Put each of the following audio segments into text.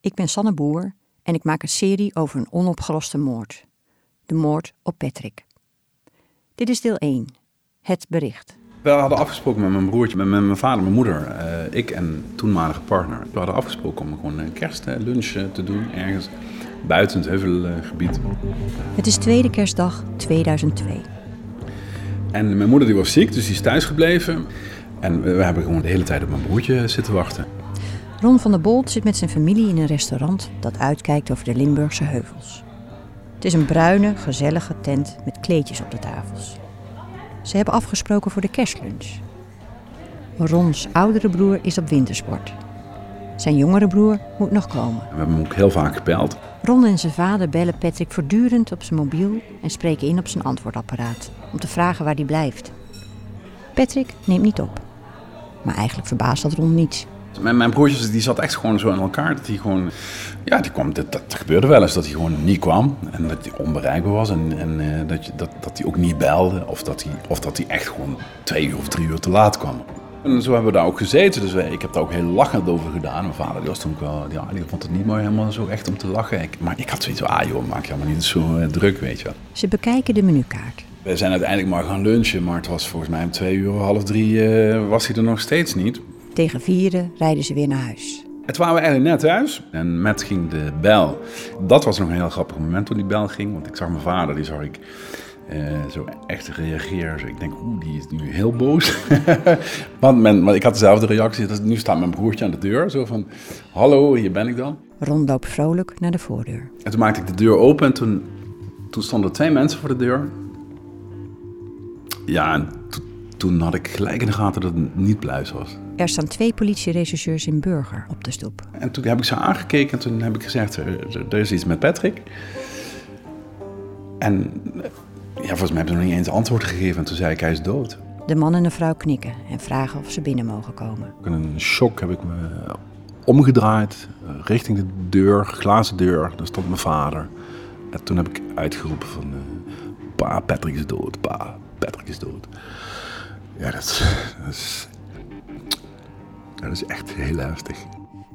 Ik ben Sanne Boer en ik maak een serie over een onopgeloste moord. De moord op Patrick. Dit is deel 1. Het bericht. We hadden afgesproken met mijn broertje, met mijn vader, mijn moeder, eh, ik en toenmalige partner. We hadden afgesproken om gewoon een kerstlunch eh, te doen ergens buiten het heuvelgebied. Het is tweede kerstdag 2002. En mijn moeder die was ziek, dus die is thuis gebleven. En we hebben gewoon de hele tijd op mijn broertje zitten wachten. Ron van der Bolt zit met zijn familie in een restaurant dat uitkijkt over de Limburgse heuvels. Het is een bruine, gezellige tent met kleedjes op de tafels. Ze hebben afgesproken voor de kerstlunch. Rons oudere broer is op wintersport. Zijn jongere broer moet nog komen. We hebben hem ook heel vaak gebeld. Ron en zijn vader bellen Patrick voortdurend op zijn mobiel en spreken in op zijn antwoordapparaat om te vragen waar hij blijft. Patrick neemt niet op. Maar eigenlijk verbaast dat Ron niets. Mijn, mijn broertje die zat echt gewoon zo in elkaar. Dat hij gewoon, ja, die kwam, dat, dat gebeurde wel eens dat hij gewoon niet kwam. En dat hij onbereikbaar was. En, en uh, dat, je, dat, dat hij ook niet belde. Of dat, hij, of dat hij echt gewoon twee uur of drie uur te laat kwam. En zo hebben we daar ook gezeten. Dus wij, ik heb daar ook heel lachend over gedaan. Mijn vader die was toen ook wel, ja, die vond het niet mooi helemaal zo echt om te lachen. Ik, maar ik had zoiets van, ah joh, maak je helemaal niet zo uh, druk, weet je wel. Ze bekijken de menukaart. We zijn uiteindelijk maar gaan lunchen, maar het was volgens mij om twee uur, half drie, uh, was hij er nog steeds niet. Tegen vieren rijden ze weer naar huis. Het waren we eigenlijk net thuis en met ging de bel. Dat was nog een heel grappig moment toen die bel ging, want ik zag mijn vader, die zag ik uh, zo echt reageren. ik denk, oeh, die is nu heel boos. want men, maar ik had dezelfde reactie. Dat, nu staat mijn broertje aan de deur, zo van, hallo, hier ben ik dan. Ron loopt vrolijk naar de voordeur. En toen maakte ik de deur open en toen, toen stonden twee mensen voor de deur. Ja, en toen had ik gelijk in de gaten dat het niet pluis was. Er staan twee politierechercheurs in Burger op de stoep. En toen heb ik ze aangekeken en toen heb ik gezegd, er, er is iets met Patrick. En ja, volgens mij hebben ze nog niet eens antwoord gegeven en toen zei ik, hij is dood. De man en de vrouw knikken en vragen of ze binnen mogen komen. In een shock heb ik me omgedraaid richting de deur, glazen deur. Daar stond mijn vader. En toen heb ik uitgeroepen van, pa, Patrick is dood, pa, Patrick is dood. Ja, dat, dat, is, dat is echt heel heftig.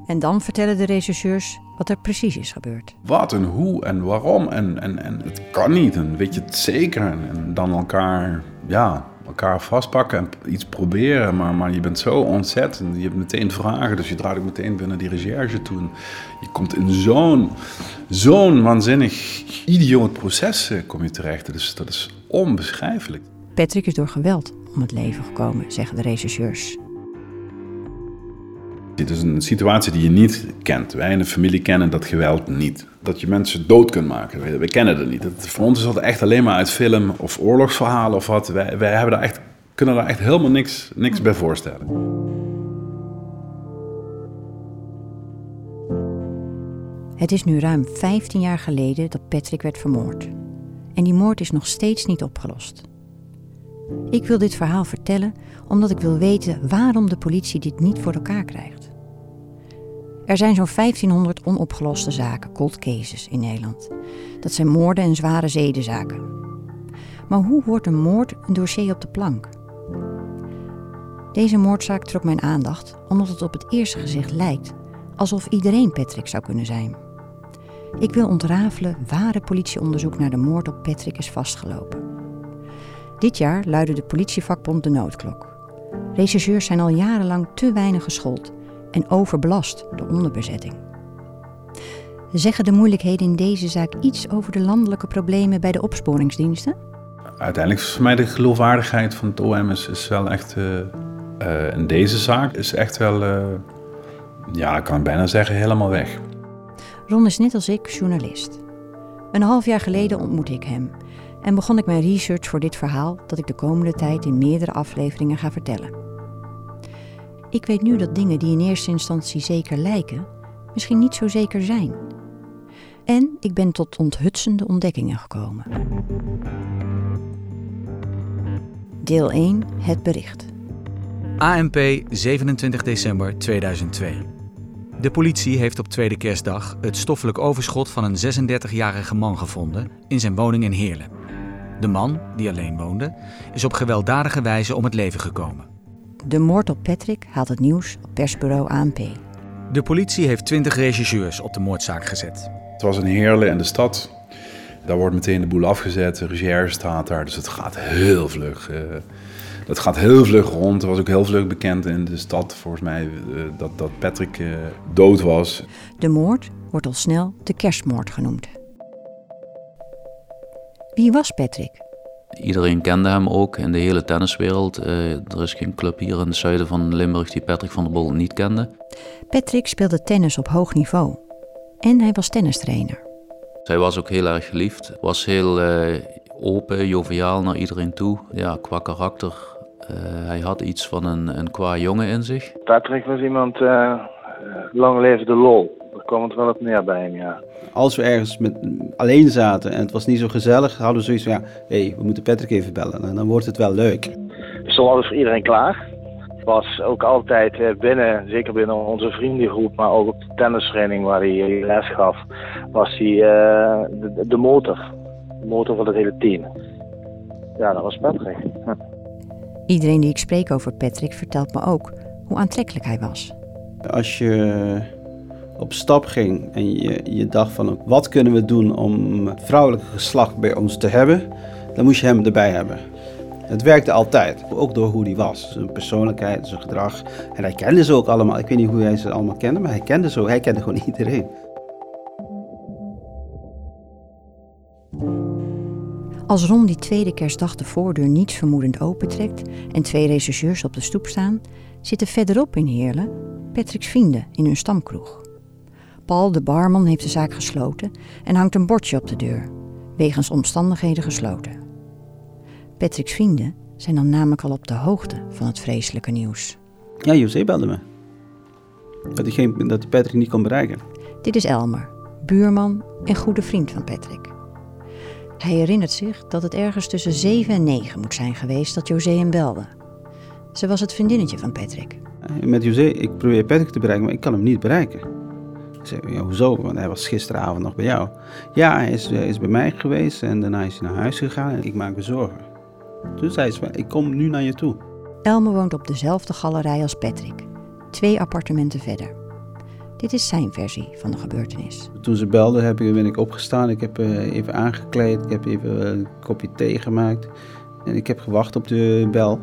En dan vertellen de rechercheurs wat er precies is gebeurd. Wat en hoe en waarom en, en, en het kan niet en weet je het zeker. En, dan elkaar, ja, elkaar vastpakken en iets proberen. Maar, maar je bent zo ontzettend. Je hebt meteen vragen, dus je draait ook meteen binnen die recherche toe. Je komt in zo'n zo'n waanzinnig idioot proces eh, kom je terecht. Dus dat is onbeschrijfelijk. Patrick is door geweld om het leven gekomen, zeggen de rechercheurs. Dit is een situatie die je niet kent. Wij in de familie kennen dat geweld niet. Dat je mensen dood kunt maken, we, kennen dat niet. Dat, voor ons is dat echt alleen maar uit film of oorlogsverhalen of wat. Wij, wij hebben daar echt, kunnen daar echt helemaal niks, niks bij voorstellen. Het is nu ruim 15 jaar geleden dat Patrick werd vermoord. En die moord is nog steeds niet opgelost. Ik wil dit verhaal vertellen omdat ik wil weten waarom de politie dit niet voor elkaar krijgt. Er zijn zo'n 1500 onopgeloste zaken, cold cases, in Nederland. Dat zijn moorden en zware zedenzaken. Maar hoe wordt een moord een dossier op de plank? Deze moordzaak trok mijn aandacht omdat het op het eerste gezicht lijkt alsof iedereen Patrick zou kunnen zijn. Ik wil ontrafelen waar het politieonderzoek naar de moord op Patrick is vastgelopen. Dit jaar luidde de politievakbond de noodklok. Rechercheurs zijn al jarenlang te weinig geschoold en overbelast door onderbezetting. Zeggen de moeilijkheden in deze zaak iets over de landelijke problemen bij de opsporingsdiensten? Uiteindelijk is voor mij de geloofwaardigheid van het OM is, wel echt. Uh, uh, in deze zaak is echt wel. Uh, ja, ik kan bijna zeggen, helemaal weg. Ron is net als ik journalist. Een half jaar geleden ontmoette ik hem en begon ik mijn research voor dit verhaal dat ik de komende tijd in meerdere afleveringen ga vertellen. Ik weet nu dat dingen die in eerste instantie zeker lijken, misschien niet zo zeker zijn. En ik ben tot onthutsende ontdekkingen gekomen. Deel 1: Het bericht. ANP 27 december 2002. De politie heeft op tweede kerstdag het stoffelijk overschot van een 36-jarige man gevonden in zijn woning in Heerlen. De man, die alleen woonde, is op gewelddadige wijze om het leven gekomen. De moord op Patrick haalt het nieuws op persbureau ANP. De politie heeft 20 regisseurs op de moordzaak gezet. Het was een Heerlen in de stad. Daar wordt meteen de boel afgezet, de recherche staat daar, dus het gaat heel vlug. Uh, dat gaat heel vlug rond. Er was ook heel vlug bekend in de stad, volgens mij, uh, dat, dat Patrick uh, dood was. De moord wordt al snel de kerstmoord genoemd. Wie was Patrick? Iedereen kende hem ook in de hele tenniswereld. er is geen club hier in het zuiden van Limburg die Patrick van der Bol niet kende. Patrick speelde tennis op hoog niveau. En hij was tennistrainer. Hij was ook heel erg geliefd. Was heel uh, open, joviaal naar iedereen toe. Ja, qua karakter. Uh, hij had iets van een, een qua jongen in zich. Patrick was iemand, uh, lang leven de lol. Daar kwam het wel op neer bij hem, ja. Als we ergens met, alleen zaten en het was niet zo gezellig, hadden we zoiets van, ja, hé, hey, we moeten Patrick even bellen. En dan wordt het wel leuk. We stonden altijd voor iedereen klaar was ook altijd binnen, zeker binnen onze vriendengroep, maar ook op de tennistraining waar hij les gaf, was hij uh, de, de, motor. De motor van het hele team. Ja, dat was Patrick. Ja. Iedereen die ik spreek over Patrick vertelt me ook hoe aantrekkelijk hij was. Als je op stap ging en je, je dacht van wat kunnen we doen om het vrouwelijke geslacht bij ons te hebben, dan moest je hem erbij hebben. Het werkte altijd, ook door hoe hij was. Zijn persoonlijkheid, zijn gedrag. En hij kende ze ook allemaal. Ik weet niet hoe hij ze allemaal kende, maar hij kende ze Hij kende gewoon iedereen. Als Ron die tweede kerstdag de voordeur niets vermoedend opentrekt en twee rechercheurs op de stoep staan, zitten verderop in Heerlen Patrick's vrienden in hun stamkroeg. Paul, de barman, heeft de zaak gesloten en hangt een bordje op de deur, wegens omstandigheden gesloten. Patrick's vrienden zijn dan namelijk al op de hoogte van het vreselijke nieuws. Ja, José belde me. Dat hij, geen, dat hij Patrick niet kon bereiken. Dit is Elmer, buurman en goede vriend van Patrick. Hij herinnert zich dat het ergens tussen 7 en 9 moet zijn geweest dat José hem belde. Ze was het vriendinnetje van Patrick. Met José, ik probeer Patrick te bereiken, maar ik kan hem niet bereiken. Ik zei, ja, hoezo? Want hij was gisteravond nog bij jou. Ja, hij is, is bij mij geweest en daarna is hij naar huis gegaan en ik maak me zorgen. Toen zei ze, ik kom nu naar je toe. Elme woont op dezelfde galerij als Patrick, twee appartementen verder. Dit is zijn versie van de gebeurtenis. Toen ze belde heb ik, ben ik opgestaan, ik heb uh, even aangekleed, ik heb even een kopje thee gemaakt. En ik heb gewacht op de bel.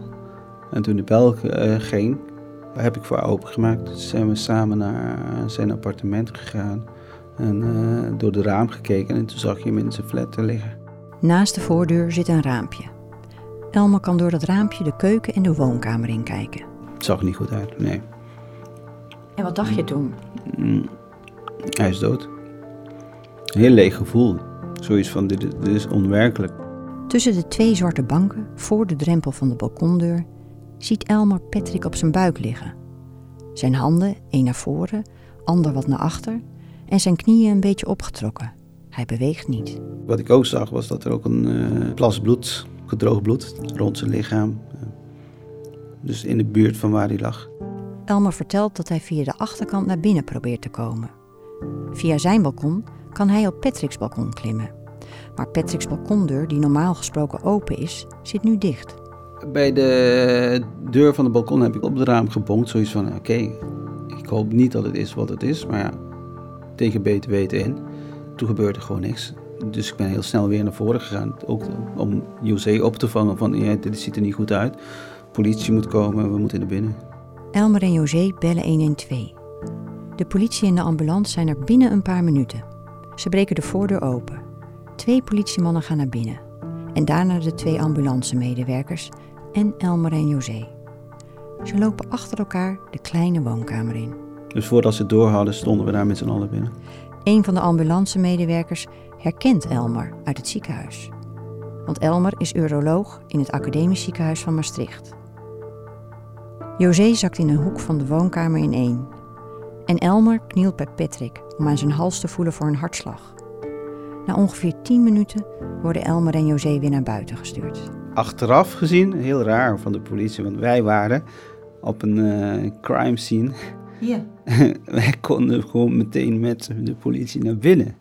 En toen de bel uh, ging, heb ik voor opengemaakt. Toen zijn we samen naar zijn appartement gegaan. En uh, door de raam gekeken en toen zag je hem in zijn flat liggen. Naast de voordeur zit een raampje. Elmer kan door dat raampje de keuken en de woonkamer inkijken. Het zag niet goed uit, nee. En wat dacht je toen? Mm, hij is dood. Een heel leeg gevoel. Zoiets van, dit, dit is onwerkelijk. Tussen de twee zwarte banken, voor de drempel van de balkondeur, ziet Elmer Patrick op zijn buik liggen. Zijn handen, één naar voren, ander wat naar achter, en zijn knieën een beetje opgetrokken. Hij beweegt niet. Wat ik ook zag was dat er ook een uh, plas bloed gedroogd bloed rond zijn lichaam. Dus in de buurt van waar hij lag. Elmer vertelt dat hij via de achterkant naar binnen probeert te komen. Via zijn balkon kan hij op Patrick's balkon klimmen. Maar Patrick's balkondeur, die normaal gesproken open is, zit nu dicht. Bij de deur van het balkon heb ik op het raam gebonkt. Zoiets van: oké, ik hoop niet dat het is wat het is. Maar ja, tegen beter weten in. Toen gebeurde er gewoon niks. Dus ik ben heel snel weer naar voren gegaan. Ook om José op te vangen van ja, dit ziet er niet goed uit. Politie moet komen, we moeten naar binnen. Elmer en José bellen 112. De politie en de ambulance zijn er binnen een paar minuten. Ze breken de voordeur open. Twee politiemannen gaan naar binnen. En daarna de twee ambulancemedewerkers en Elmer en José. Ze lopen achter elkaar de kleine woonkamer in. Dus voordat ze het door hadden, stonden we daar met z'n allen binnen. Een van de ambulancemedewerkers herkent Elmer uit het ziekenhuis. Want Elmer is uroloog in het Academisch Ziekenhuis van Maastricht. José zakt in een hoek van de woonkamer ineen. En Elmer knielt bij Patrick om aan zijn hals te voelen voor een hartslag. Na ongeveer 10 minuten worden Elmer en José weer naar buiten gestuurd. Achteraf gezien, heel raar van de politie, want wij waren op een uh, crime scene. Ja. wij konden gewoon meteen met de politie naar binnen.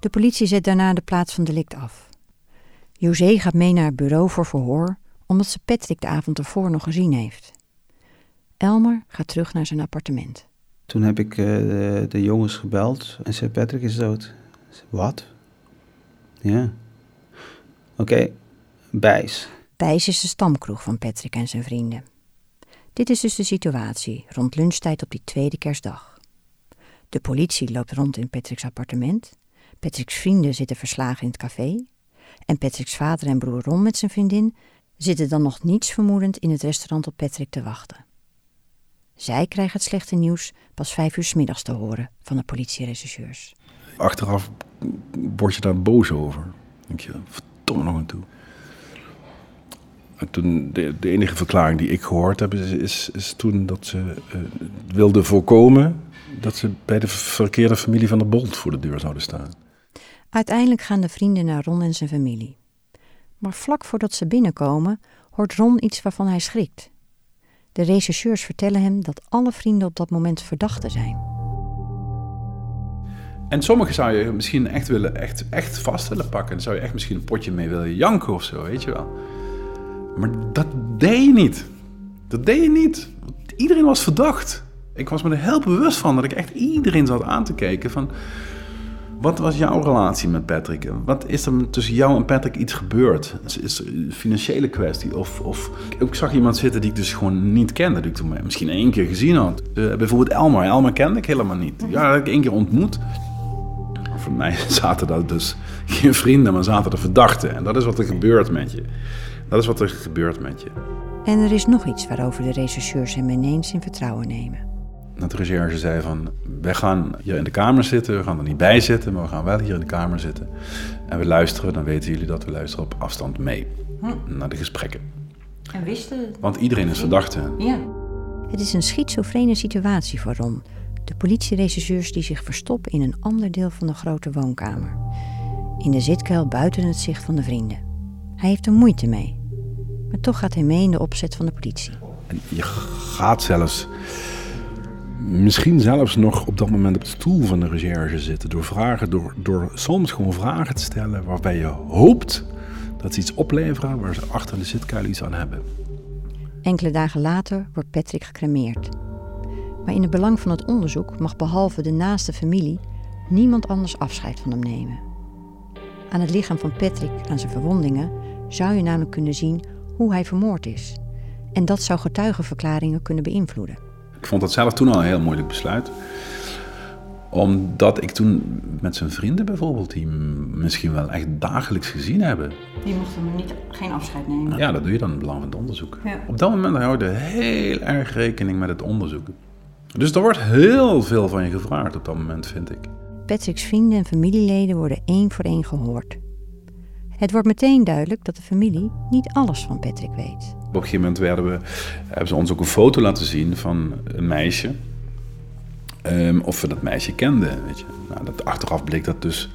De politie zet daarna de plaats van delict af. José gaat mee naar het bureau voor verhoor, omdat ze Patrick de avond ervoor nog gezien heeft. Elmer gaat terug naar zijn appartement. Toen heb ik eh, de, de jongens gebeld en zei Patrick is dood. Zei, Wat? Ja. Oké, Bijs. Bijs is de stamkroeg van Patrick en zijn vrienden. Dit is dus de situatie rond lunchtijd op die tweede kerstdag. De politie loopt rond in Patrick's appartement. Patrick's vrienden zitten verslagen in het café. En Patrick's vader en broer Ron met zijn vriendin zitten dan nog niets vermoedend in het restaurant op Patrick te wachten. Zij krijgen het slechte nieuws pas vijf uur 's middags te horen van de politierechercheurs. Achteraf word je daar boos over. denk je, verdomme nog een toe. En toen, de, de enige verklaring die ik gehoord heb, is, is, is toen dat ze uh, wilden voorkomen dat ze bij de verkeerde familie van de Bolt voor de deur zouden staan. Uiteindelijk gaan de vrienden naar Ron en zijn familie. Maar vlak voordat ze binnenkomen, hoort Ron iets waarvan hij schrikt. De rechercheurs vertellen hem dat alle vrienden op dat moment verdachten zijn. En sommigen zou je misschien echt, willen, echt, echt vast willen pakken. Dan zou je echt misschien een potje mee willen janken of zo, weet je wel. Maar dat deed je niet. Dat deed je niet. Iedereen was verdacht. Ik was me er heel bewust van dat ik echt iedereen zat aan te kijken van... Wat was jouw relatie met Patrick? Wat is er tussen jou en Patrick iets gebeurd? Is, er een financiële kwestie? Of, of ik zag iemand zitten die ik dus gewoon niet kende, die ik toen misschien één keer gezien had. Uh, bijvoorbeeld Elmer. Elmer kende ik helemaal niet. Ja, dat ik één keer ontmoet. Voor mij zaten daar dus geen vrienden, maar zaten er verdachten. En dat is wat er gebeurt met je. Dat is wat er gebeurt met je. En er is nog iets waarover de rechercheurs hem ineens in vertrouwen nemen. Dat de recherche zei van, wij gaan hier in de kamer zitten, we gaan er niet bij zitten, maar we gaan wel hier in de kamer zitten. En we luisteren, dan weten jullie dat we luisteren op afstand mee hm. naar de gesprekken. En wisten... Want iedereen is verdachte. Ja. Het is een schizofrene situatie voor Ron. De politierechercheurs die zich verstoppen in een ander deel van de grote woonkamer. In de zitkuil buiten het zicht van de vrienden. Hij heeft er moeite mee. Maar toch gaat hij mee in de opzet van de politie. En je gaat zelfs misschien zelfs nog op dat moment op de stoel van de recherche zitten. Door, vragen, door, door soms gewoon vragen te stellen waarbij je hoopt dat ze iets opleveren waar ze achter de zitkuil iets aan hebben. Enkele dagen later wordt Patrick gecremeerd. Maar in het belang van het onderzoek mag behalve de naaste familie niemand anders afscheid van hem nemen. Aan het lichaam van Patrick, aan zijn verwondingen, zou je namelijk kunnen zien hoe hij vermoord is. En dat zou getuigenverklaringen kunnen beïnvloeden. Ik vond dat zelf toen al een heel moeilijk besluit. Omdat ik toen met zijn vrienden bijvoorbeeld, die misschien wel echt dagelijks gezien hebben. Die mochten niet, geen afscheid nemen. Ja, dat doe je dan in het belang van het onderzoek. Op dat moment hou je heel erg rekening met het onderzoek. Dus er wordt heel veel van je gevraagd op dat moment, vind ik. Patrick's vrienden en familieleden worden één voor één gehoord. Het wordt meteen duidelijk dat de familie niet alles van Patrick weet. Op een gegeven moment werden we, hebben ze ons ook een foto laten zien van een meisje. Um, of we dat meisje kenden. Weet je. Nou, dat, achteraf bleek dat dus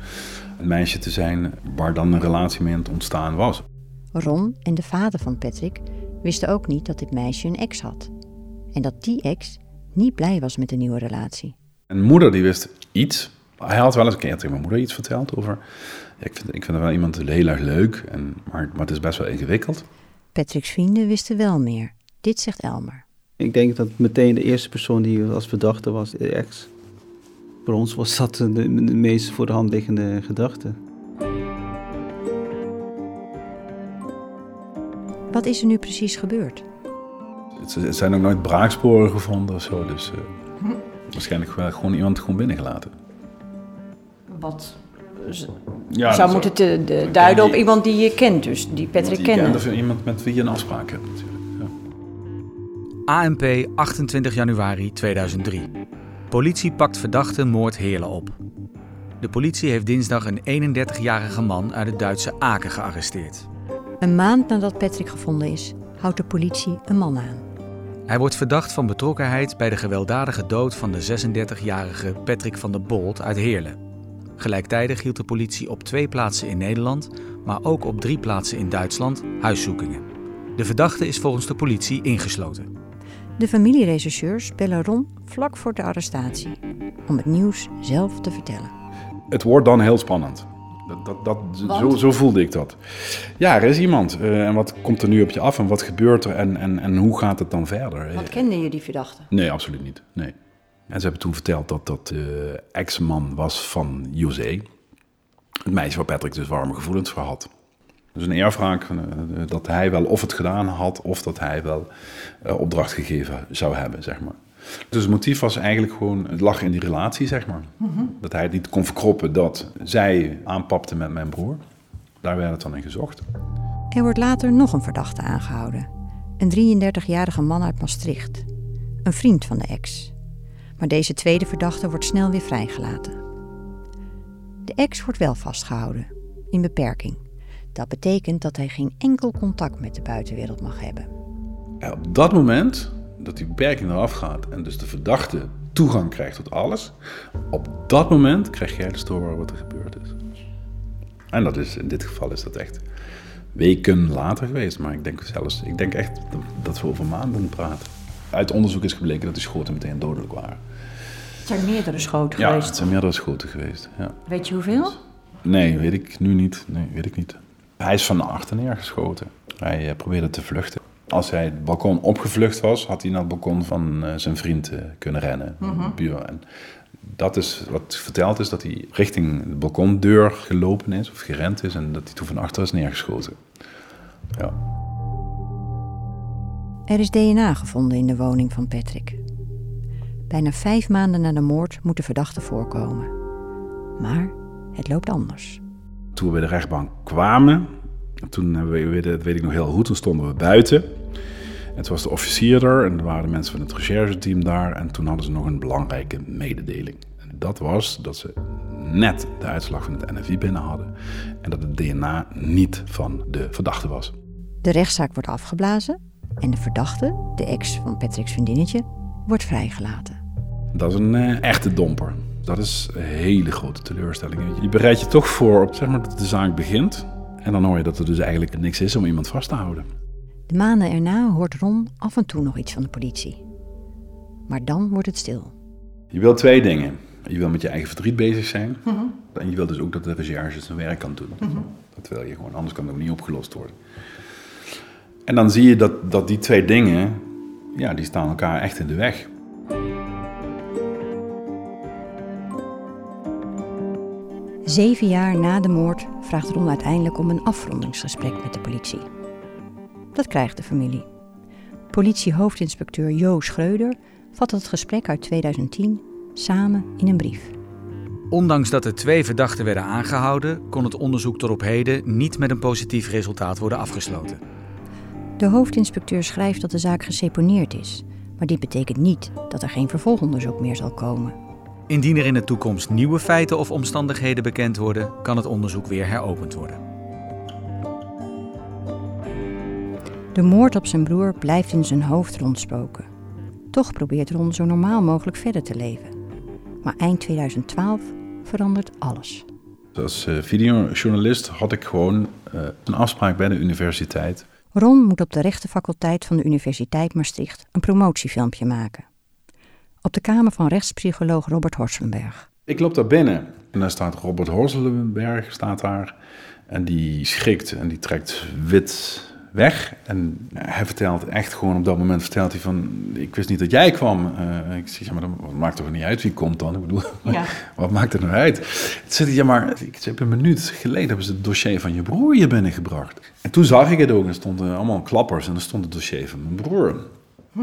een meisje te zijn waar dan een relatie mee aan het ontstaan was. Ron en de vader van Patrick wisten ook niet dat dit meisje een ex had. En dat die ex niet blij was met de nieuwe relatie. Een moeder die wist iets. Hij had wel eens een keer tegen mijn moeder iets verteld over ik, vind, ik vind wel iemand heel erg leuk, en, maar, maar het is best wel ingewikkeld. Patrick's vrienden wisten wel meer. Dit zegt Elmer. Ik denk dat meteen de eerste persoon die als verdachte was, de ex. Voor ons was dat de, de meest voor de hand liggende gedachte. Wat is er nu precies gebeurd? Er zijn ook nooit braaksporen gevonden of zo, dus uh, waarschijnlijk wel gewoon iemand gewoon binnengelaten. Wat ja, zou moeten te, de, duiden op iemand die je kent, dus die Patrick kent. Of iemand met wie je een afspraak hebt natuurlijk. Ja. ANP 28 januari 2003. Politie pakt verdachte moord Heerlen op. De politie heeft dinsdag een 31-jarige man uit het Duitse Aken gearresteerd. Een maand nadat Patrick gevonden is, houdt de politie een man aan. Hij wordt verdacht van betrokkenheid bij de gewelddadige dood van de 36-jarige Patrick van der Bolt uit Heerlen. Gelijktijdig hield de politie op twee plaatsen in Nederland, maar ook op drie plaatsen in Duitsland huiszoekingen. De verdachte is volgens de politie ingesloten. De familierechercheurs bellen Ron vlak voor de arrestatie om het nieuws zelf te vertellen. Het wordt dan heel spannend. Dat, dat, dat, zo, zo, voelde ik dat. Ja, er is iemand. Uh, en wat komt er nu op je af en wat gebeurt er en, en, en hoe gaat het dan verder? Wat kende je die verdachte? Nee, absoluut niet. Nee. En ze hebben toen verteld dat dat de ex-man was van José. Het meisje waar Patrick dus warme gevoelens voor had. Dus een eervraag uh, dat hij wel of het gedaan had... of dat hij wel opdracht gegeven zou hebben, zeg maar. Dus het motief was eigenlijk gewoon, het lag in die relatie, zeg maar. Dat hij het niet kon verkroppen dat zij aanpapte met mijn broer. Daar werd het dan in gezocht. Er wordt later nog een verdachte aangehouden. Een 33-jarige man uit Maastricht. Een vriend van de ex. Maar deze tweede verdachte wordt snel weer vrijgelaten. De ex wordt wel vastgehouden, in beperking. Dat betekent dat hij geen enkel contact met de buitenwereld mag hebben. Ja, op dat moment dat die beperking eraf gaat en dus de verdachte toegang krijgt tot alles, op dat moment krijg jij de stoor wat er gebeurd is. En dat is, in dit geval is dat echt weken later geweest, maar ik denk zelfs, ik denk echt dat we over maanden praten. Uit onderzoek is gebleken dat die schoten meteen dodelijk waren. Het zijn meerdere schoten ja, geweest? het zijn meerdere schoten geweest, ja. Weet je hoeveel? Nee, weet ik nu niet. Nee, weet ik niet. Hij is van achter neergeschoten. Hij uh, probeerde te vluchten. Als hij het balkon opgevlucht was, had hij naar het balkon van uh, zijn vriend uh, kunnen rennen. Mm-hmm. En dat is wat verteld is, dat hij richting de balkondeur gelopen is of gerend is en dat hij toen van achter is neergeschoten. Ja. Er is DNA gevonden in de woning van Patrick. Bijna vijf maanden na de moord moet de verdachte voorkomen. Maar het loopt anders. Toen we bij de rechtbank kwamen, toen hebben we, dat weet ik nog heel goed, toen stonden we buiten. En toen was de officier er en er waren de mensen van het rechercheteam daar. En toen hadden ze nog een belangrijke mededeling. En dat was dat ze net de uitslag van het NFI binnen hadden. En dat het DNA niet van de verdachte was. De rechtszaak wordt afgeblazen en de verdachte, de ex van Patrick's vriendinnetje, wordt vrijgelaten. Dat is een uh, echte domper. Dat is een hele grote teleurstelling. Je bereidt je toch voor op zeg maar, dat de zaak begint. En dan hoor je dat er dus eigenlijk niks is om iemand vast te houden. De maanden erna hoort Ron af en toe nog iets van de politie. Maar dan wordt het stil. Je wil twee dingen. Je wil met je eigen verdriet bezig zijn. En je wil dus ook dat de recherche zijn werk kan doen. Dat wil je gewoon, anders kan het ook niet opgelost worden. En dan zie je dat, dat die twee dingen, ja, die staan elkaar echt in de weg. Zeven jaar na de moord vraagt Ron uiteindelijk om een afrondingsgesprek met de politie. Dat krijgt de familie. Politiehoofdinspecteur Jo Schreuder vat het gesprek uit 2010 samen in een brief. Ondanks dat er twee verdachten werden aangehouden, kon het onderzoek tot op heden niet met een positief resultaat worden afgesloten. De hoofdinspecteur schrijft dat de zaak geseponeerd is, maar dit betekent niet dat er geen vervolgonderzoek meer zal komen. Indien er in de toekomst nieuwe feiten of omstandigheden bekend worden, kan het onderzoek weer heropend worden. De moord op zijn broer blijft in zijn hoofd rondspoken. Toch probeert Ron zo normaal mogelijk verder te leven. Maar eind 2012 verandert alles. Als uh, videojournalist had ik gewoon uh, een afspraak bij de universiteit. Ron moet op de rechtenfaculteit van de Universiteit Maastricht een promotiefilmpje maken. Op de kamer van rechtspsycholoog Robert Horselenberg. Ik loop daar binnen en daar staat Robert Horselenberg staat daar. En die schrikt en die trekt wit weg. En hij vertelt echt gewoon op dat moment, vertelt hij van, ik wist niet dat jij kwam. Uh, ik zeg, ja, maar dat maakt toch niet uit wie komt dan? Ik bedoel, ja. wat maakt het nou uit? Zei hij, ja, maar ik heb een minuut geleden hebben ze het dossier van je broer hier binnengebracht. En toen zag ik het ook, er stonden allemaal klappers en er stond het dossier van mijn broer. Hm.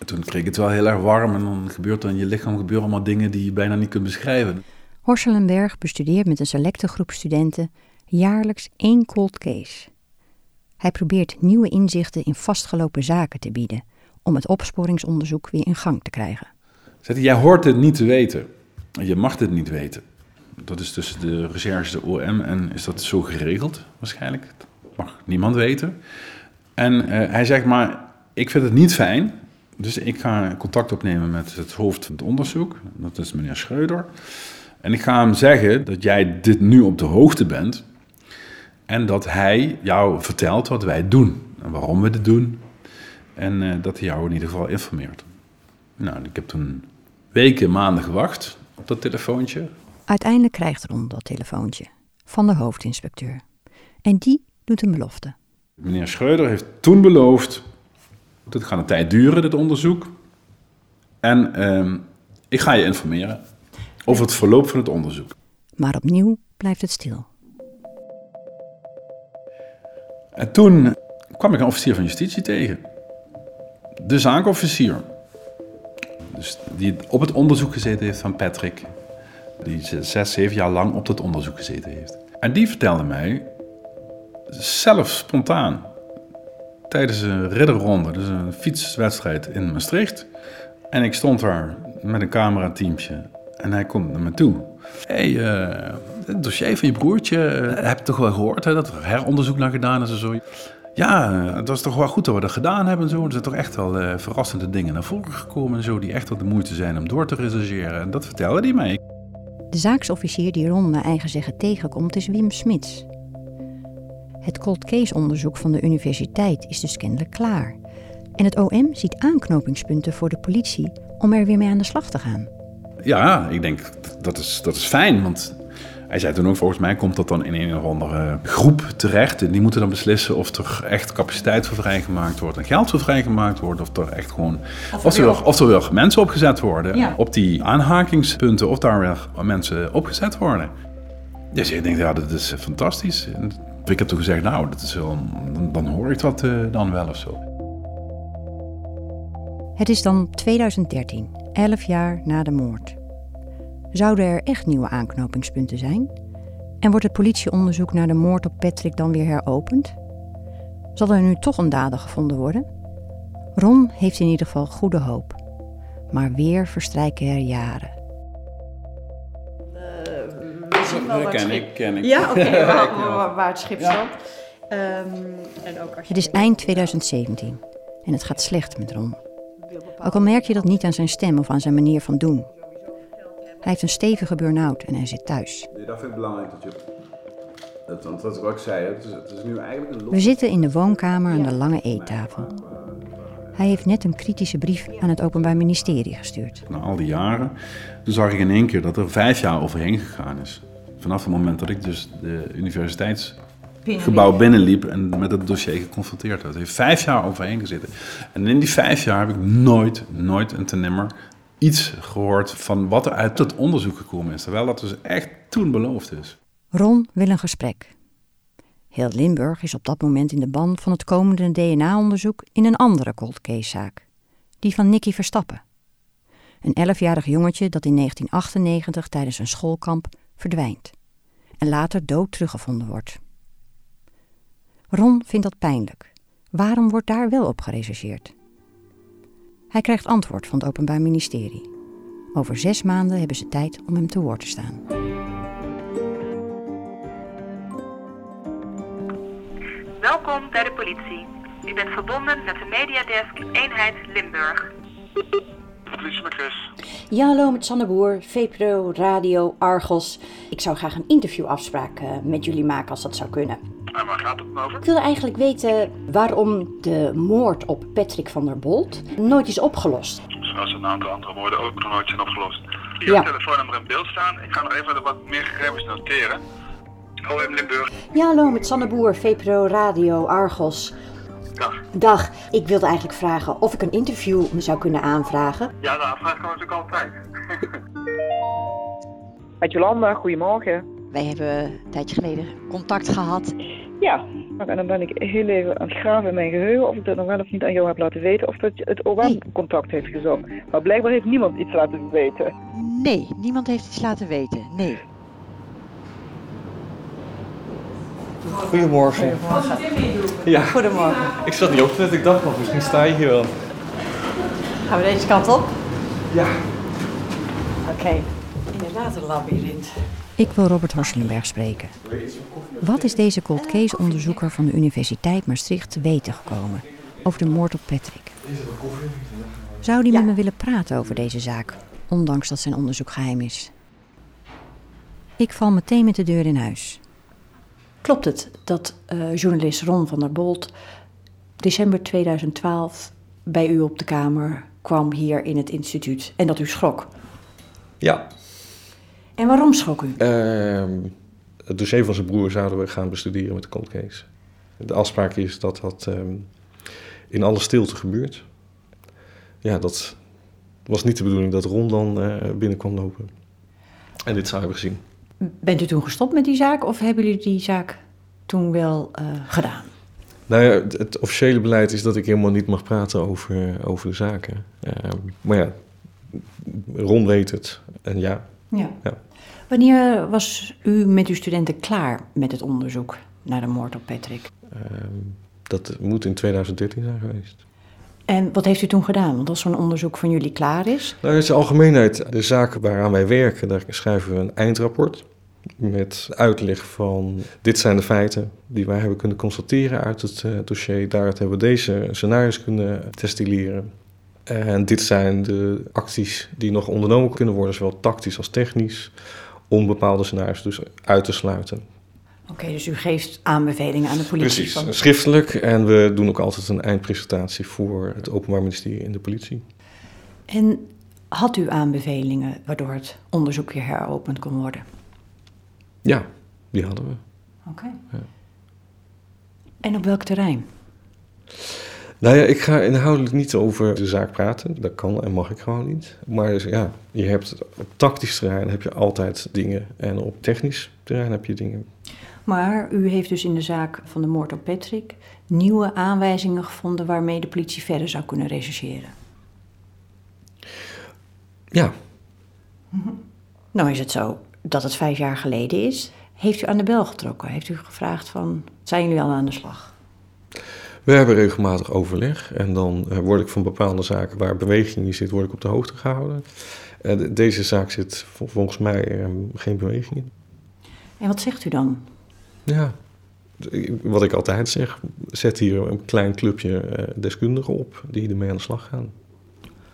En toen kreeg ik het wel heel erg warm en dan gebeurt er in je lichaam gebeuren allemaal dingen die je bijna niet kunt beschrijven. Horselenberg bestudeert met een selecte groep studenten jaarlijks één cold case. Hij probeert nieuwe inzichten in vastgelopen zaken te bieden om het opsporingsonderzoek weer in gang te krijgen. Zegt jij hoort het niet te weten. Je mag het niet weten. Dat is tussen de recherche, de OM en is dat zo geregeld waarschijnlijk. Dat mag niemand weten. En uh, hij zegt maar, ik vind het niet fijn. Dus ik ga contact opnemen met het hoofd van het onderzoek. Dat is meneer Schreuder. En ik ga hem zeggen dat jij dit nu op de hoogte bent. En dat hij jou vertelt wat wij doen en waarom we dit doen. En uh, dat hij jou in ieder geval informeert. Nou, ik heb toen weken, maanden gewacht op dat telefoontje. Uiteindelijk krijgt Ron dat telefoontje van de hoofdinspecteur. En die doet een belofte. Meneer Schreuder heeft toen beloofd. Het gaat een tijd duren, dit onderzoek. En uh, Ik ga je informeren over het verloop van het onderzoek. Maar opnieuw blijft het stil. En toen kwam ik een officier van justitie tegen. De zaakofficier. Dus die op het onderzoek gezeten heeft van Patrick. Die zes, zeven jaar lang op dat onderzoek gezeten heeft. En die vertelde mij, zelf spontaan, tijdens een ridderronde, dus een fietswedstrijd in Maastricht. En ik stond daar met een camerateamje en hij komt naar me toe. Hey, uh, het dossier van je broertje, uh, heb je toch wel gehoord hè, dat er heronderzoek naar gedaan is en zo? Ja, het was toch wel goed dat we dat gedaan hebben en zo. Er zijn toch echt wel verrassende dingen naar voren gekomen en zo, die echt wel de moeite zijn om door te rechercheren. En dat vertelde hij mij. De zaaksofficier die Ron naar eigen zeggen tegenkomt is Wim Smits. Het cold case onderzoek van de universiteit is dus kennelijk klaar. En het OM ziet aanknopingspunten voor de politie om er weer mee aan de slag te gaan. Ja, ik denk dat is, dat is fijn, want hij zei toen ook, volgens mij komt dat dan in een of andere groep terecht. En die moeten dan beslissen of er echt capaciteit voor vrijgemaakt wordt en geld voor vrijgemaakt wordt. Of er echt gewoon. Of, of, er, weer, of er weer mensen opgezet worden ja. op die aanhakingspunten. Of daar weer mensen opgezet worden. Dus ik denk, ja, dat is fantastisch. Ik heb toen gezegd, nou, dat is wel, dan, hoor ik dat uh, dan wel of zo. Het is dan 2013, 11 jaar na de moord. Zouden er echt nieuwe aanknopingspunten zijn? En wordt het politieonderzoek naar de moord op Patrick dan weer heropend? Zal er nu toch een dader gevonden worden? Ron heeft in ieder geval goede hoop. Maar weer verstrijken er jaren. Uh, ken ik, ken ik. Ja, oké, okay, waar, waar, het schip. Um, en ook als het is eind 2017 en het gaat slecht met Ron. Ook al merk je dat niet aan zijn stem of aan zijn manier van doen. Hij heeft een stevige burn-out en hij zit thuis. Nee, dat vind ik belangrijk dat je. Dat, want wat ik ook zei, het is, het is nu eigenlijk een We zitten in de woonkamer aan de lange eettafel. Hij heeft net een kritische brief aan het Openbaar Ministerie gestuurd. Na al die jaren, toen zag ik in één keer dat er vijf jaar overheen gegaan is. Vanaf het moment dat ik dus de universiteitsgebouw binnenliep en met het dossier geconfronteerd werd. Het heeft vijf jaar overheen gezeten. En in die vijf jaar heb ik nooit, nooit en ten nimmer iets gehoord van wat er uit het onderzoek gekomen is. Terwijl dat dus echt toen beloofd is. Ron wil een gesprek. Heel Limburg is op dat moment in de ban van het komende DNA-onderzoek in een andere cold case-zaak. Die van Nicky Verstappen. Een elfjarig jongetje dat in 1998 tijdens een schoolkamp verdwijnt. En later dood teruggevonden wordt. Ron vindt dat pijnlijk. Waarom wordt daar wel op gerechercheerd? Hij krijgt antwoord van het Openbaar Ministerie. Over zes maanden hebben ze tijd om hem te woord te staan. Welkom bij de politie. U bent verbonden met de Mediadesk Eenheid Limburg. Met Chris. Ja, hallo met Sanne Boer, VPRO, Radio, Argos. Ik zou graag een interviewafspraak uh, met jullie maken als dat zou kunnen. En waar gaat het over? Ik wilde eigenlijk weten waarom de moord op Patrick van der Bolt nooit is opgelost. Zoals een aantal andere moorden ook nog nooit zijn opgelost. Hier ja. telefoonnummer in beeld staan. Ik ga nog even wat meer gegevens noteren. OM Limburg. Ja, hallo met Sanne Boer, VPRO, Radio, Argos. Dag. Dag. Ik wilde eigenlijk vragen of ik een interview me zou kunnen aanvragen. Ja, de aanvraag kan natuurlijk altijd. Met Jolanda, goedemorgen. Wij hebben een tijdje geleden contact gehad. Ja, en dan ben ik heel even aan het graven in mijn geheugen of ik dat nog wel of niet aan jou heb laten weten of dat het OM nee. contact heeft gezocht. Maar blijkbaar heeft niemand iets laten weten. Nee, niemand heeft iets laten weten. Nee. Goedemorgen. Goedemorgen. Ja. Goedemorgen. Ik zat niet op te letten, ik dacht nog, misschien sta je hier wel. Gaan we deze kant op? Ja. Oké. Okay. Inderdaad een labyrint. Ik wil Robert Horselenberg spreken. Wat is deze cold case onderzoeker van de Universiteit Maastricht te weten gekomen over de moord op Patrick? Zou die ja. met me willen praten over deze zaak, ondanks dat zijn onderzoek geheim is? Ik val meteen met de deur in huis. Klopt het dat uh, journalist Ron van der Bolt december 2012 bij u op de kamer kwam hier in het instituut en dat u schrok? Ja. En waarom schrok u? Uh, het dossier van zijn broer zouden we gaan bestuderen met de cold case. De afspraak is dat dat um, in alle stilte gebeurt. Ja, dat was niet de bedoeling dat Ron dan uh, binnen kwam lopen. En dit zou hebben gezien. Bent u toen gestopt met die zaak of hebben jullie die zaak toen wel uh, gedaan? Nou ja, het, officiële beleid is dat ik helemaal niet mag praten over, over de zaken. Uh, maar ja, Ron weet het. En ja. ja. ja. Wanneer was u met uw studenten klaar met het onderzoek naar de moord op Patrick? Uh, dat moet in 2013 zijn geweest. En wat heeft u toen gedaan? Want als zo'n onderzoek van jullie klaar is? Nou, in zijn algemeenheid, de zaken waaraan wij werken, daar schrijven we een eindrapport. Met uitleg van dit zijn de feiten die wij hebben kunnen constateren uit het uh, dossier. Daaruit hebben we deze scenario's kunnen destilleren. En dit zijn de acties die nog ondernomen kunnen worden, zowel tactisch als technisch, om bepaalde scenario's dus uit te sluiten. Oké, dus u geeft aanbevelingen aan de politie? Precies, van... schriftelijk. En we doen ook altijd een eindpresentatie voor het Openbaar Ministerie en de politie. En had u aanbevelingen waardoor het onderzoek weer heropend kon worden? Ja, die hadden we. Oké. Ja. En op welk terrein? Nou ja, ik ga inhoudelijk niet over de zaak praten. Dat kan en mag ik gewoon niet. Maar dus, ja, je hebt op tactisch terrein heb je altijd dingen en op technisch terrein heb je dingen. Maar u heeft dus in de zaak van de moord op Patrick nieuwe aanwijzingen gevonden waarmee de politie verder zou kunnen rechercheren. Ja. Nou is het zo dat het vijf jaar geleden is. Heeft u aan de bel getrokken? Heeft u gevraagd van, zijn jullie al aan de slag? We hebben regelmatig overleg en dan eh, word ik van bepaalde zaken waar beweging in zit, word ik op de hoogte gehouden. Uh, deze zaak zit volgens mij geen beweging in. En wat zegt u dan? Ja, wat ik altijd zeg, zet hier een klein clubje uh, deskundigen op die ermee aan de slag gaan.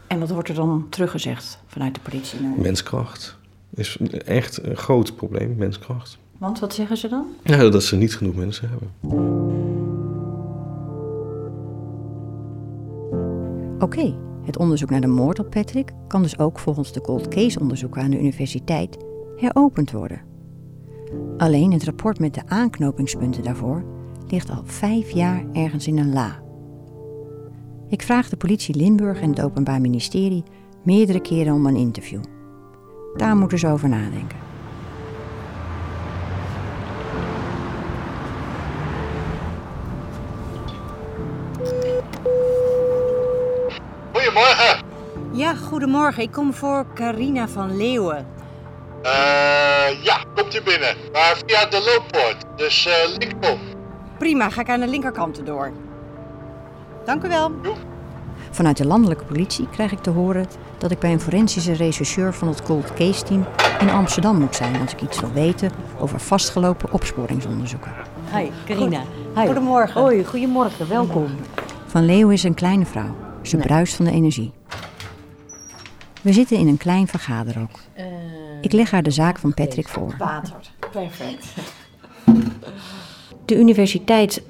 En wat wordt er dan teruggezegd vanuit de politie? Menskracht is echt een groot probleem, menskracht. Want wat zeggen ze dan? Ja, dat ze niet genoeg mensen hebben. Oké, het onderzoek naar de moord op Patrick kan dus ook volgens de cold case onderzoeken aan de universiteit heropend worden. Alleen het rapport met de aanknopingspunten daarvoor ligt al vijf jaar ergens in een la. Ik vraag de politie Limburg en het Openbaar Ministerie meerdere keren om een interview. Daar moeten ze over nadenken. Goedemorgen. Ja, goedemorgen. Ik kom voor Carina van Leeuwen. Uh, ja, komt u binnen. Maar via de looppoort. Dus uh, linkerop. Prima, ga ik aan de linkerkant door. Dank u wel. Vanuit de landelijke politie krijg ik te horen dat ik bij een forensische rechercheur van het Cold Case Team in Amsterdam moet zijn als ik iets wil weten over vastgelopen opsporingsonderzoeken. Hi, Carina. Hi. Goedemorgen. Hoi, goedemorgen, welkom. Van Leeuwen is een kleine vrouw. Ze bruist van de energie. We zitten in een klein vergaderhok. Uh, ik leg haar de zaak van Patrick voor. Water, perfect. De Universiteit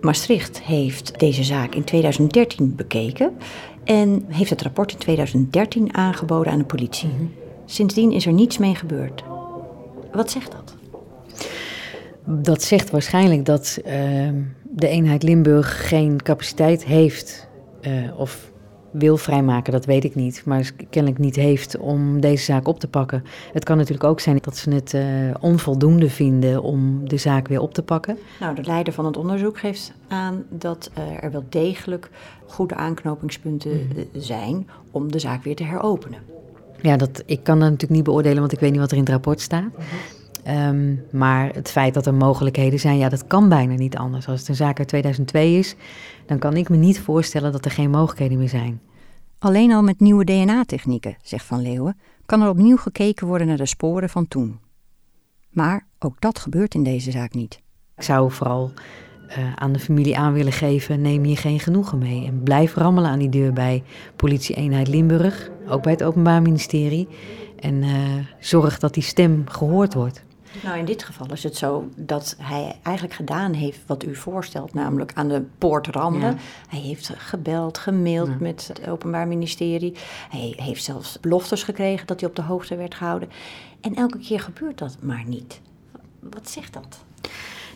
Maastricht heeft deze zaak in 2013 bekeken en heeft het rapport in 2013 aangeboden aan de politie. Mhm. Sindsdien is er niets mee gebeurd. Wat zegt dat? Dat zegt waarschijnlijk dat uh, de eenheid Limburg geen capaciteit heeft uh, of wil vrijmaken, dat weet ik niet, maar kennelijk niet heeft om deze zaak op te pakken. Het kan natuurlijk ook zijn dat ze het uh, onvoldoende vinden om de zaak weer op te pakken. Nou, de leider van het onderzoek geeft aan dat uh, er wel degelijk goede aanknopingspunten mm. zijn om de zaak weer te heropenen. Ja, dat, ik kan dat natuurlijk niet beoordelen, want ik weet niet wat er in het rapport staat. Mm -hmm. Um, maar het feit dat er mogelijkheden zijn, ja, dat kan bijna niet anders. Als het een zaak uit 2002 is, dan kan ik me niet voorstellen dat er geen mogelijkheden meer zijn. Alleen al met nieuwe DNA-technieken, zegt Van Leeuwen, kan er opnieuw gekeken worden naar de sporen van toen. Maar ook dat gebeurt in deze zaak niet. Ik zou vooral uh, aan de familie aan willen geven: neem hier geen genoegen mee. En blijf rammelen aan die deur bij politie-eenheid Limburg, ook bij het Openbaar Ministerie. En uh, zorg dat die stem gehoord wordt. Nou, in dit geval is het zo dat hij eigenlijk gedaan heeft wat u voorstelt, namelijk aan de poort rammelen. Hij heeft gebeld, gemaild met het Openbaar Ministerie. Hij heeft zelfs beloftes gekregen dat hij op de hoogte werd gehouden. En elke keer gebeurt dat maar niet. Wat zegt dat?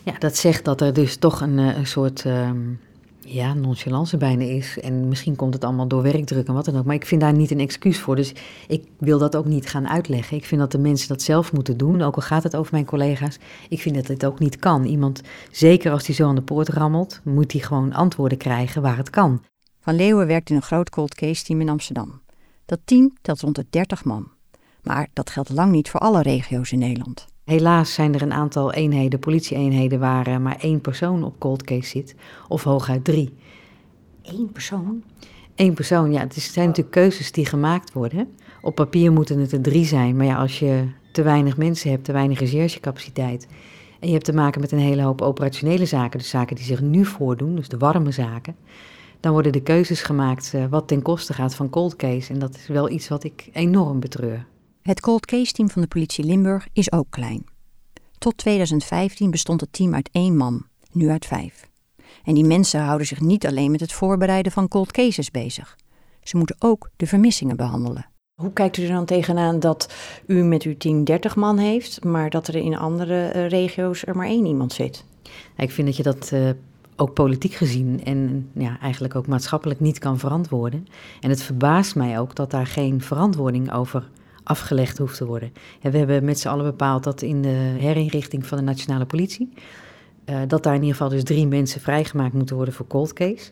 Ja, dat zegt dat er dus toch een, eh, een soort. Um, ja, nonchalance bijna is. En misschien komt het allemaal door werkdruk en wat dan ook. Maar ik vind daar niet een excuus voor. Dus ik wil dat ook niet gaan uitleggen. Ik vind dat de mensen dat zelf moeten doen. Ook al gaat het over mijn collega's. Ik vind dat het ook niet kan. Iemand, zeker als die zo aan de poort rammelt, moet hij gewoon antwoorden krijgen waar het kan. Van Leeuwen werkt in een groot cold case team in Amsterdam. Dat team telt rond de 30 man. Maar dat geldt lang niet voor alle regio's in Nederland. Helaas zijn er een aantal eenheden, politieeenheden, waar uh, maar één persoon op cold case zit, of hooguit drie. Eén persoon? Eén persoon, ja. Het zijn natuurlijk keuzes die gemaakt worden. Op papier moeten het er drie zijn, maar ja, als je te weinig mensen hebt, te weinig recherchecapaciteit, en je hebt te maken met een hele hoop operationele zaken, dus zaken die zich nu voordoen, dus de warme zaken, dan worden de keuzes gemaakt uh, wat ten koste gaat van cold case. En dat is wel iets wat ik enorm betreur. Het cold case team van de politie Limburg is ook klein. Tot 2015 bestond het team uit één man, nu uit vijf. En die mensen houden zich niet alleen met het voorbereiden van cold cases bezig. Ze moeten ook de vermissingen behandelen. Hoe kijkt u er dan tegenaan dat u met uw team 30 man heeft, maar dat er in andere uh, regio's er maar één iemand zit? Ik vind dat je dat uh, ook politiek gezien en ja, eigenlijk ook maatschappelijk niet kan verantwoorden. En het verbaast mij ook dat daar geen verantwoording over afgelegd hoeft te worden. En we hebben met z'n allen bepaald dat in de herinrichting van de nationale politie, uh, dat daar in ieder geval dus drie mensen vrijgemaakt moeten worden voor cold case.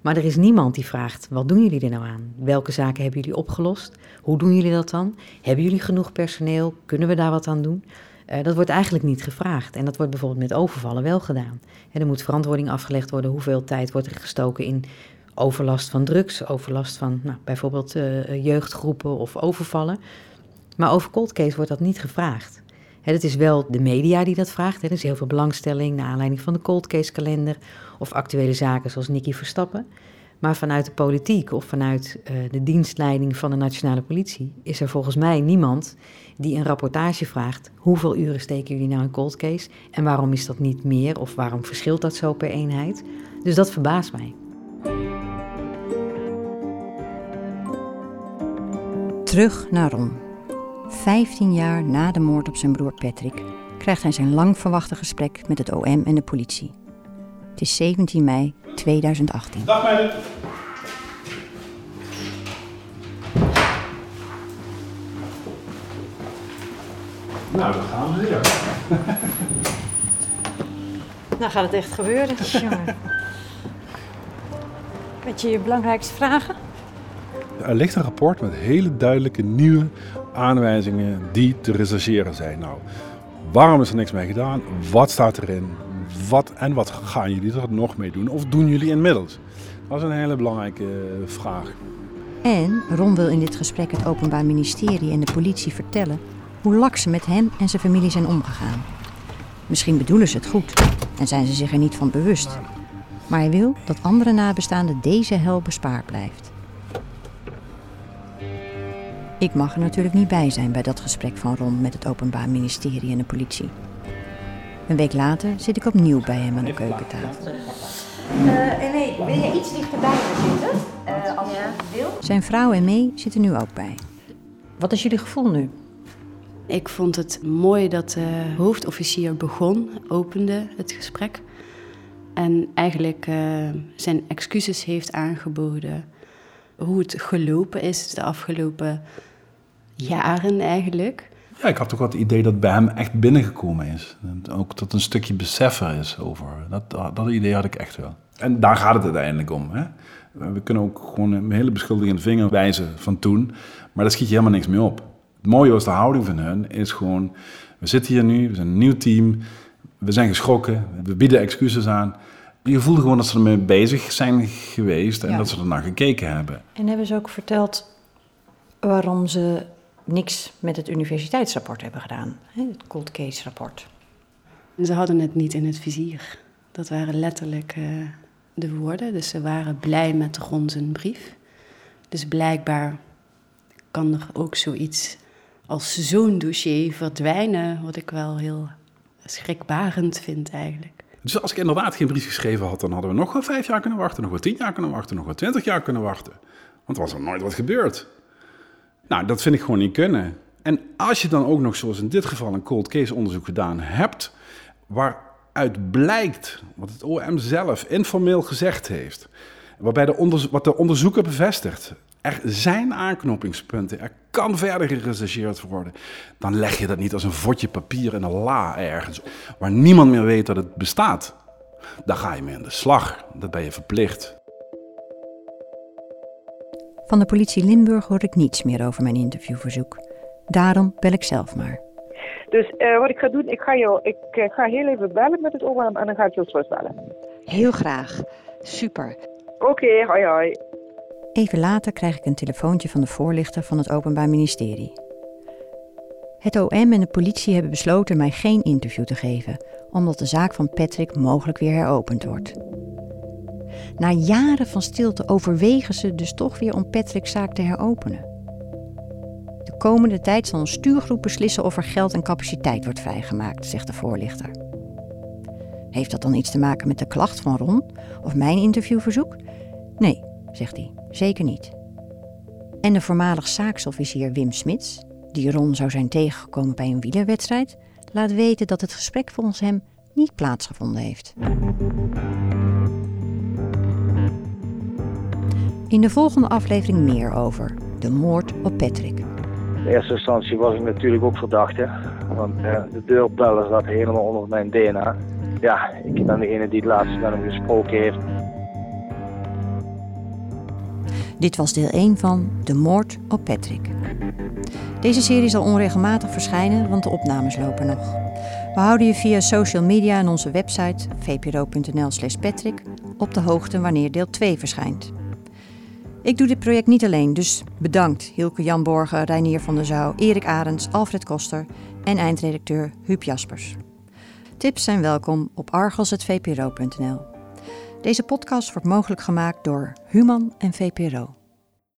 Maar er is niemand die vraagt, wat doen jullie er nou aan? Welke zaken hebben jullie opgelost? Hoe doen jullie dat dan? Hebben jullie genoeg personeel? Kunnen we daar wat aan doen? Uh, dat wordt eigenlijk niet gevraagd. En dat wordt bijvoorbeeld met overvallen wel gedaan. Er moet verantwoording afgelegd worden. Hoeveel tijd wordt er gestoken in overlast van drugs, overlast van nou, bijvoorbeeld uh, jeugdgroepen of overvallen. Maar over cold case wordt dat niet gevraagd. het is wel de media die dat vraagt. Er is heel veel belangstelling naar aanleiding van de cold case kalender of actuele zaken zoals Nicky Verstappen. Maar vanuit de politiek of vanuit uh, de dienstleiding van de nationale politie is er volgens mij niemand die een rapportage vraagt: hoeveel uren steken jullie nou in cold case en waarom is dat niet meer of waarom verschilt dat zo per eenheid? Dus dat verbaast mij. Terug naar Ron. 15 jaar na de moord op zijn broer Patrick krijgt hij zijn lang verwachte gesprek met het OM en de politie. Het is 17 mei 2018. Dag meiden. Nou, dan gaan we weer. nou gaat het echt gebeuren. Jongen. Wat je je belangrijkste vragen? Er ligt een rapport met hele duidelijke nieuwe aanwijzingen die te rechercheren zijn. Nou, waarom is er niks mee gedaan? Wat staat erin? Wat en wat gaan jullie er nog mee doen? Of doen jullie inmiddels? Dat is een hele belangrijke eh, vraag. En Ron wil in dit gesprek het Openbaar Ministerie en de politie vertellen hoe lak ze met hem en zijn familie zijn omgegaan. Misschien bedoelen ze het goed en zijn ze zich er niet van bewust. Maar hij wil dat andere nabestaanden deze hel bespaard blijft. Ik mag er natuurlijk niet bij zijn bij dat gesprek van Ron met het Openbaar Ministerie en de politie. Een week later zit ik opnieuw bij hem aan de keukentafel. Uh, nee, wil je iets dichterbij zitten? Uh, als je wil. Zijn vrouw en mee zitten nu ook bij. Wat is jullie gevoel nu? Ik vond het mooi dat de hoofdofficier begon, opende het gesprek. En eigenlijk uh, zijn excuses heeft aangeboden. Hoe het gelopen is de afgelopen jaren eigenlijk. Ja, ik had toch wat het idee dat bij hem echt binnengekomen is. En ook dat een stukje beseffen is over. Dat, dat idee had ik echt wel. En daar gaat het uiteindelijk om. Hè? We kunnen ook gewoon een hele beschuldigende vinger wijzen van toen. Maar daar schiet je helemaal niks mee op. Het mooie was de houding van hun is gewoon... We zitten hier nu, we zijn een nieuw team. We zijn geschrokken, we bieden excuses aan. Je voelde gewoon dat ze ermee bezig zijn geweest en dat ze ernaar gekeken hebben. En hebben ze ook verteld waarom ze niks met het universiteitsrapport hebben gedaan, het cold case rapport. Ze hadden het niet in het vizier. Dat waren letterlijk uh, de woorden. Dus ze waren blij met Ron brief. Dus blijkbaar kan er ook zoiets als zo'n dossier verdwijnen, wat ik wel heel schrikbarend vind eigenlijk. Dus als ik inderdaad geen brief geschreven had, dan hadden we nog wel vijf jaar kunnen wachten, nog wel tien jaar kunnen wachten, nog wel twintig jaar kunnen wachten. Want er was er nooit wat gebeurd. Nou, dat vind ik gewoon niet kunnen. En als je dan ook nog, zoals in dit geval, een cold case onderzoek gedaan hebt, waar waaruit blijkt wat het OM zelf informeel gezegd heeft, waarbij de wat de onderzoeker bevestigt, er zijn aanknopingspunten, er kan verder gerechercheerd worden, dan leg je dat niet als een vodje papier in een la ergens, waar niemand meer weet dat het bestaat. Dan ga je mee aan de slag, dat ben je verplicht. Van de politie Limburg hoor ik niets meer over mijn interviewverzoek. Daarom bel ik zelf maar. Dus uh, wat ik ga doen, ik ga, jou, ik uh, ga heel even bellen met het OM en dan ga ik je terugbellen. Heel graag. Super. Oké, okay, hoi hoi. Even later krijg ik een telefoontje van de voorlichter van het Openbaar Ministerie. Het OM en de politie hebben besloten mij geen interview te geven, omdat de zaak van Patrick mogelijk weer heropend wordt. Na jaren van stilte overwegen ze dus toch weer om Patrick's zaak te heropenen. De komende tijd zal een stuurgroep beslissen of er geld en capaciteit wordt vrijgemaakt, zegt de voorlichter. Heeft dat dan iets te maken met de klacht van Ron of mijn interviewverzoek? Nee, zegt hij, zeker niet. En de voormalig zaaksofficier Wim Smits, die Ron zou zijn tegengekomen bij een wielerwedstrijd, laat weten dat het gesprek volgens hem niet plaatsgevonden heeft. In de volgende aflevering meer over de moord op Patrick. In eerste instantie was ik natuurlijk ook verdachte, want uh, de deurbeller zat helemaal onder mijn DNA. Ja, ik ben degene die het laatst met hem gesproken heeft. Dit was deel 1 van De Moord op Patrick. Deze serie zal onregelmatig verschijnen, want de opnames lopen nog. We houden je via social media en onze website vpro.nl/slash Patrick op de hoogte wanneer deel 2 verschijnt. Ik doe dit project niet alleen, dus bedankt Hilke Jan Borgen, Reinier van der Zouw, Erik Arends, Alfred Koster en eindredacteur Huub Jaspers. Tips zijn welkom op argos.vpro.nl. Deze podcast wordt mogelijk gemaakt door Human en VPRO.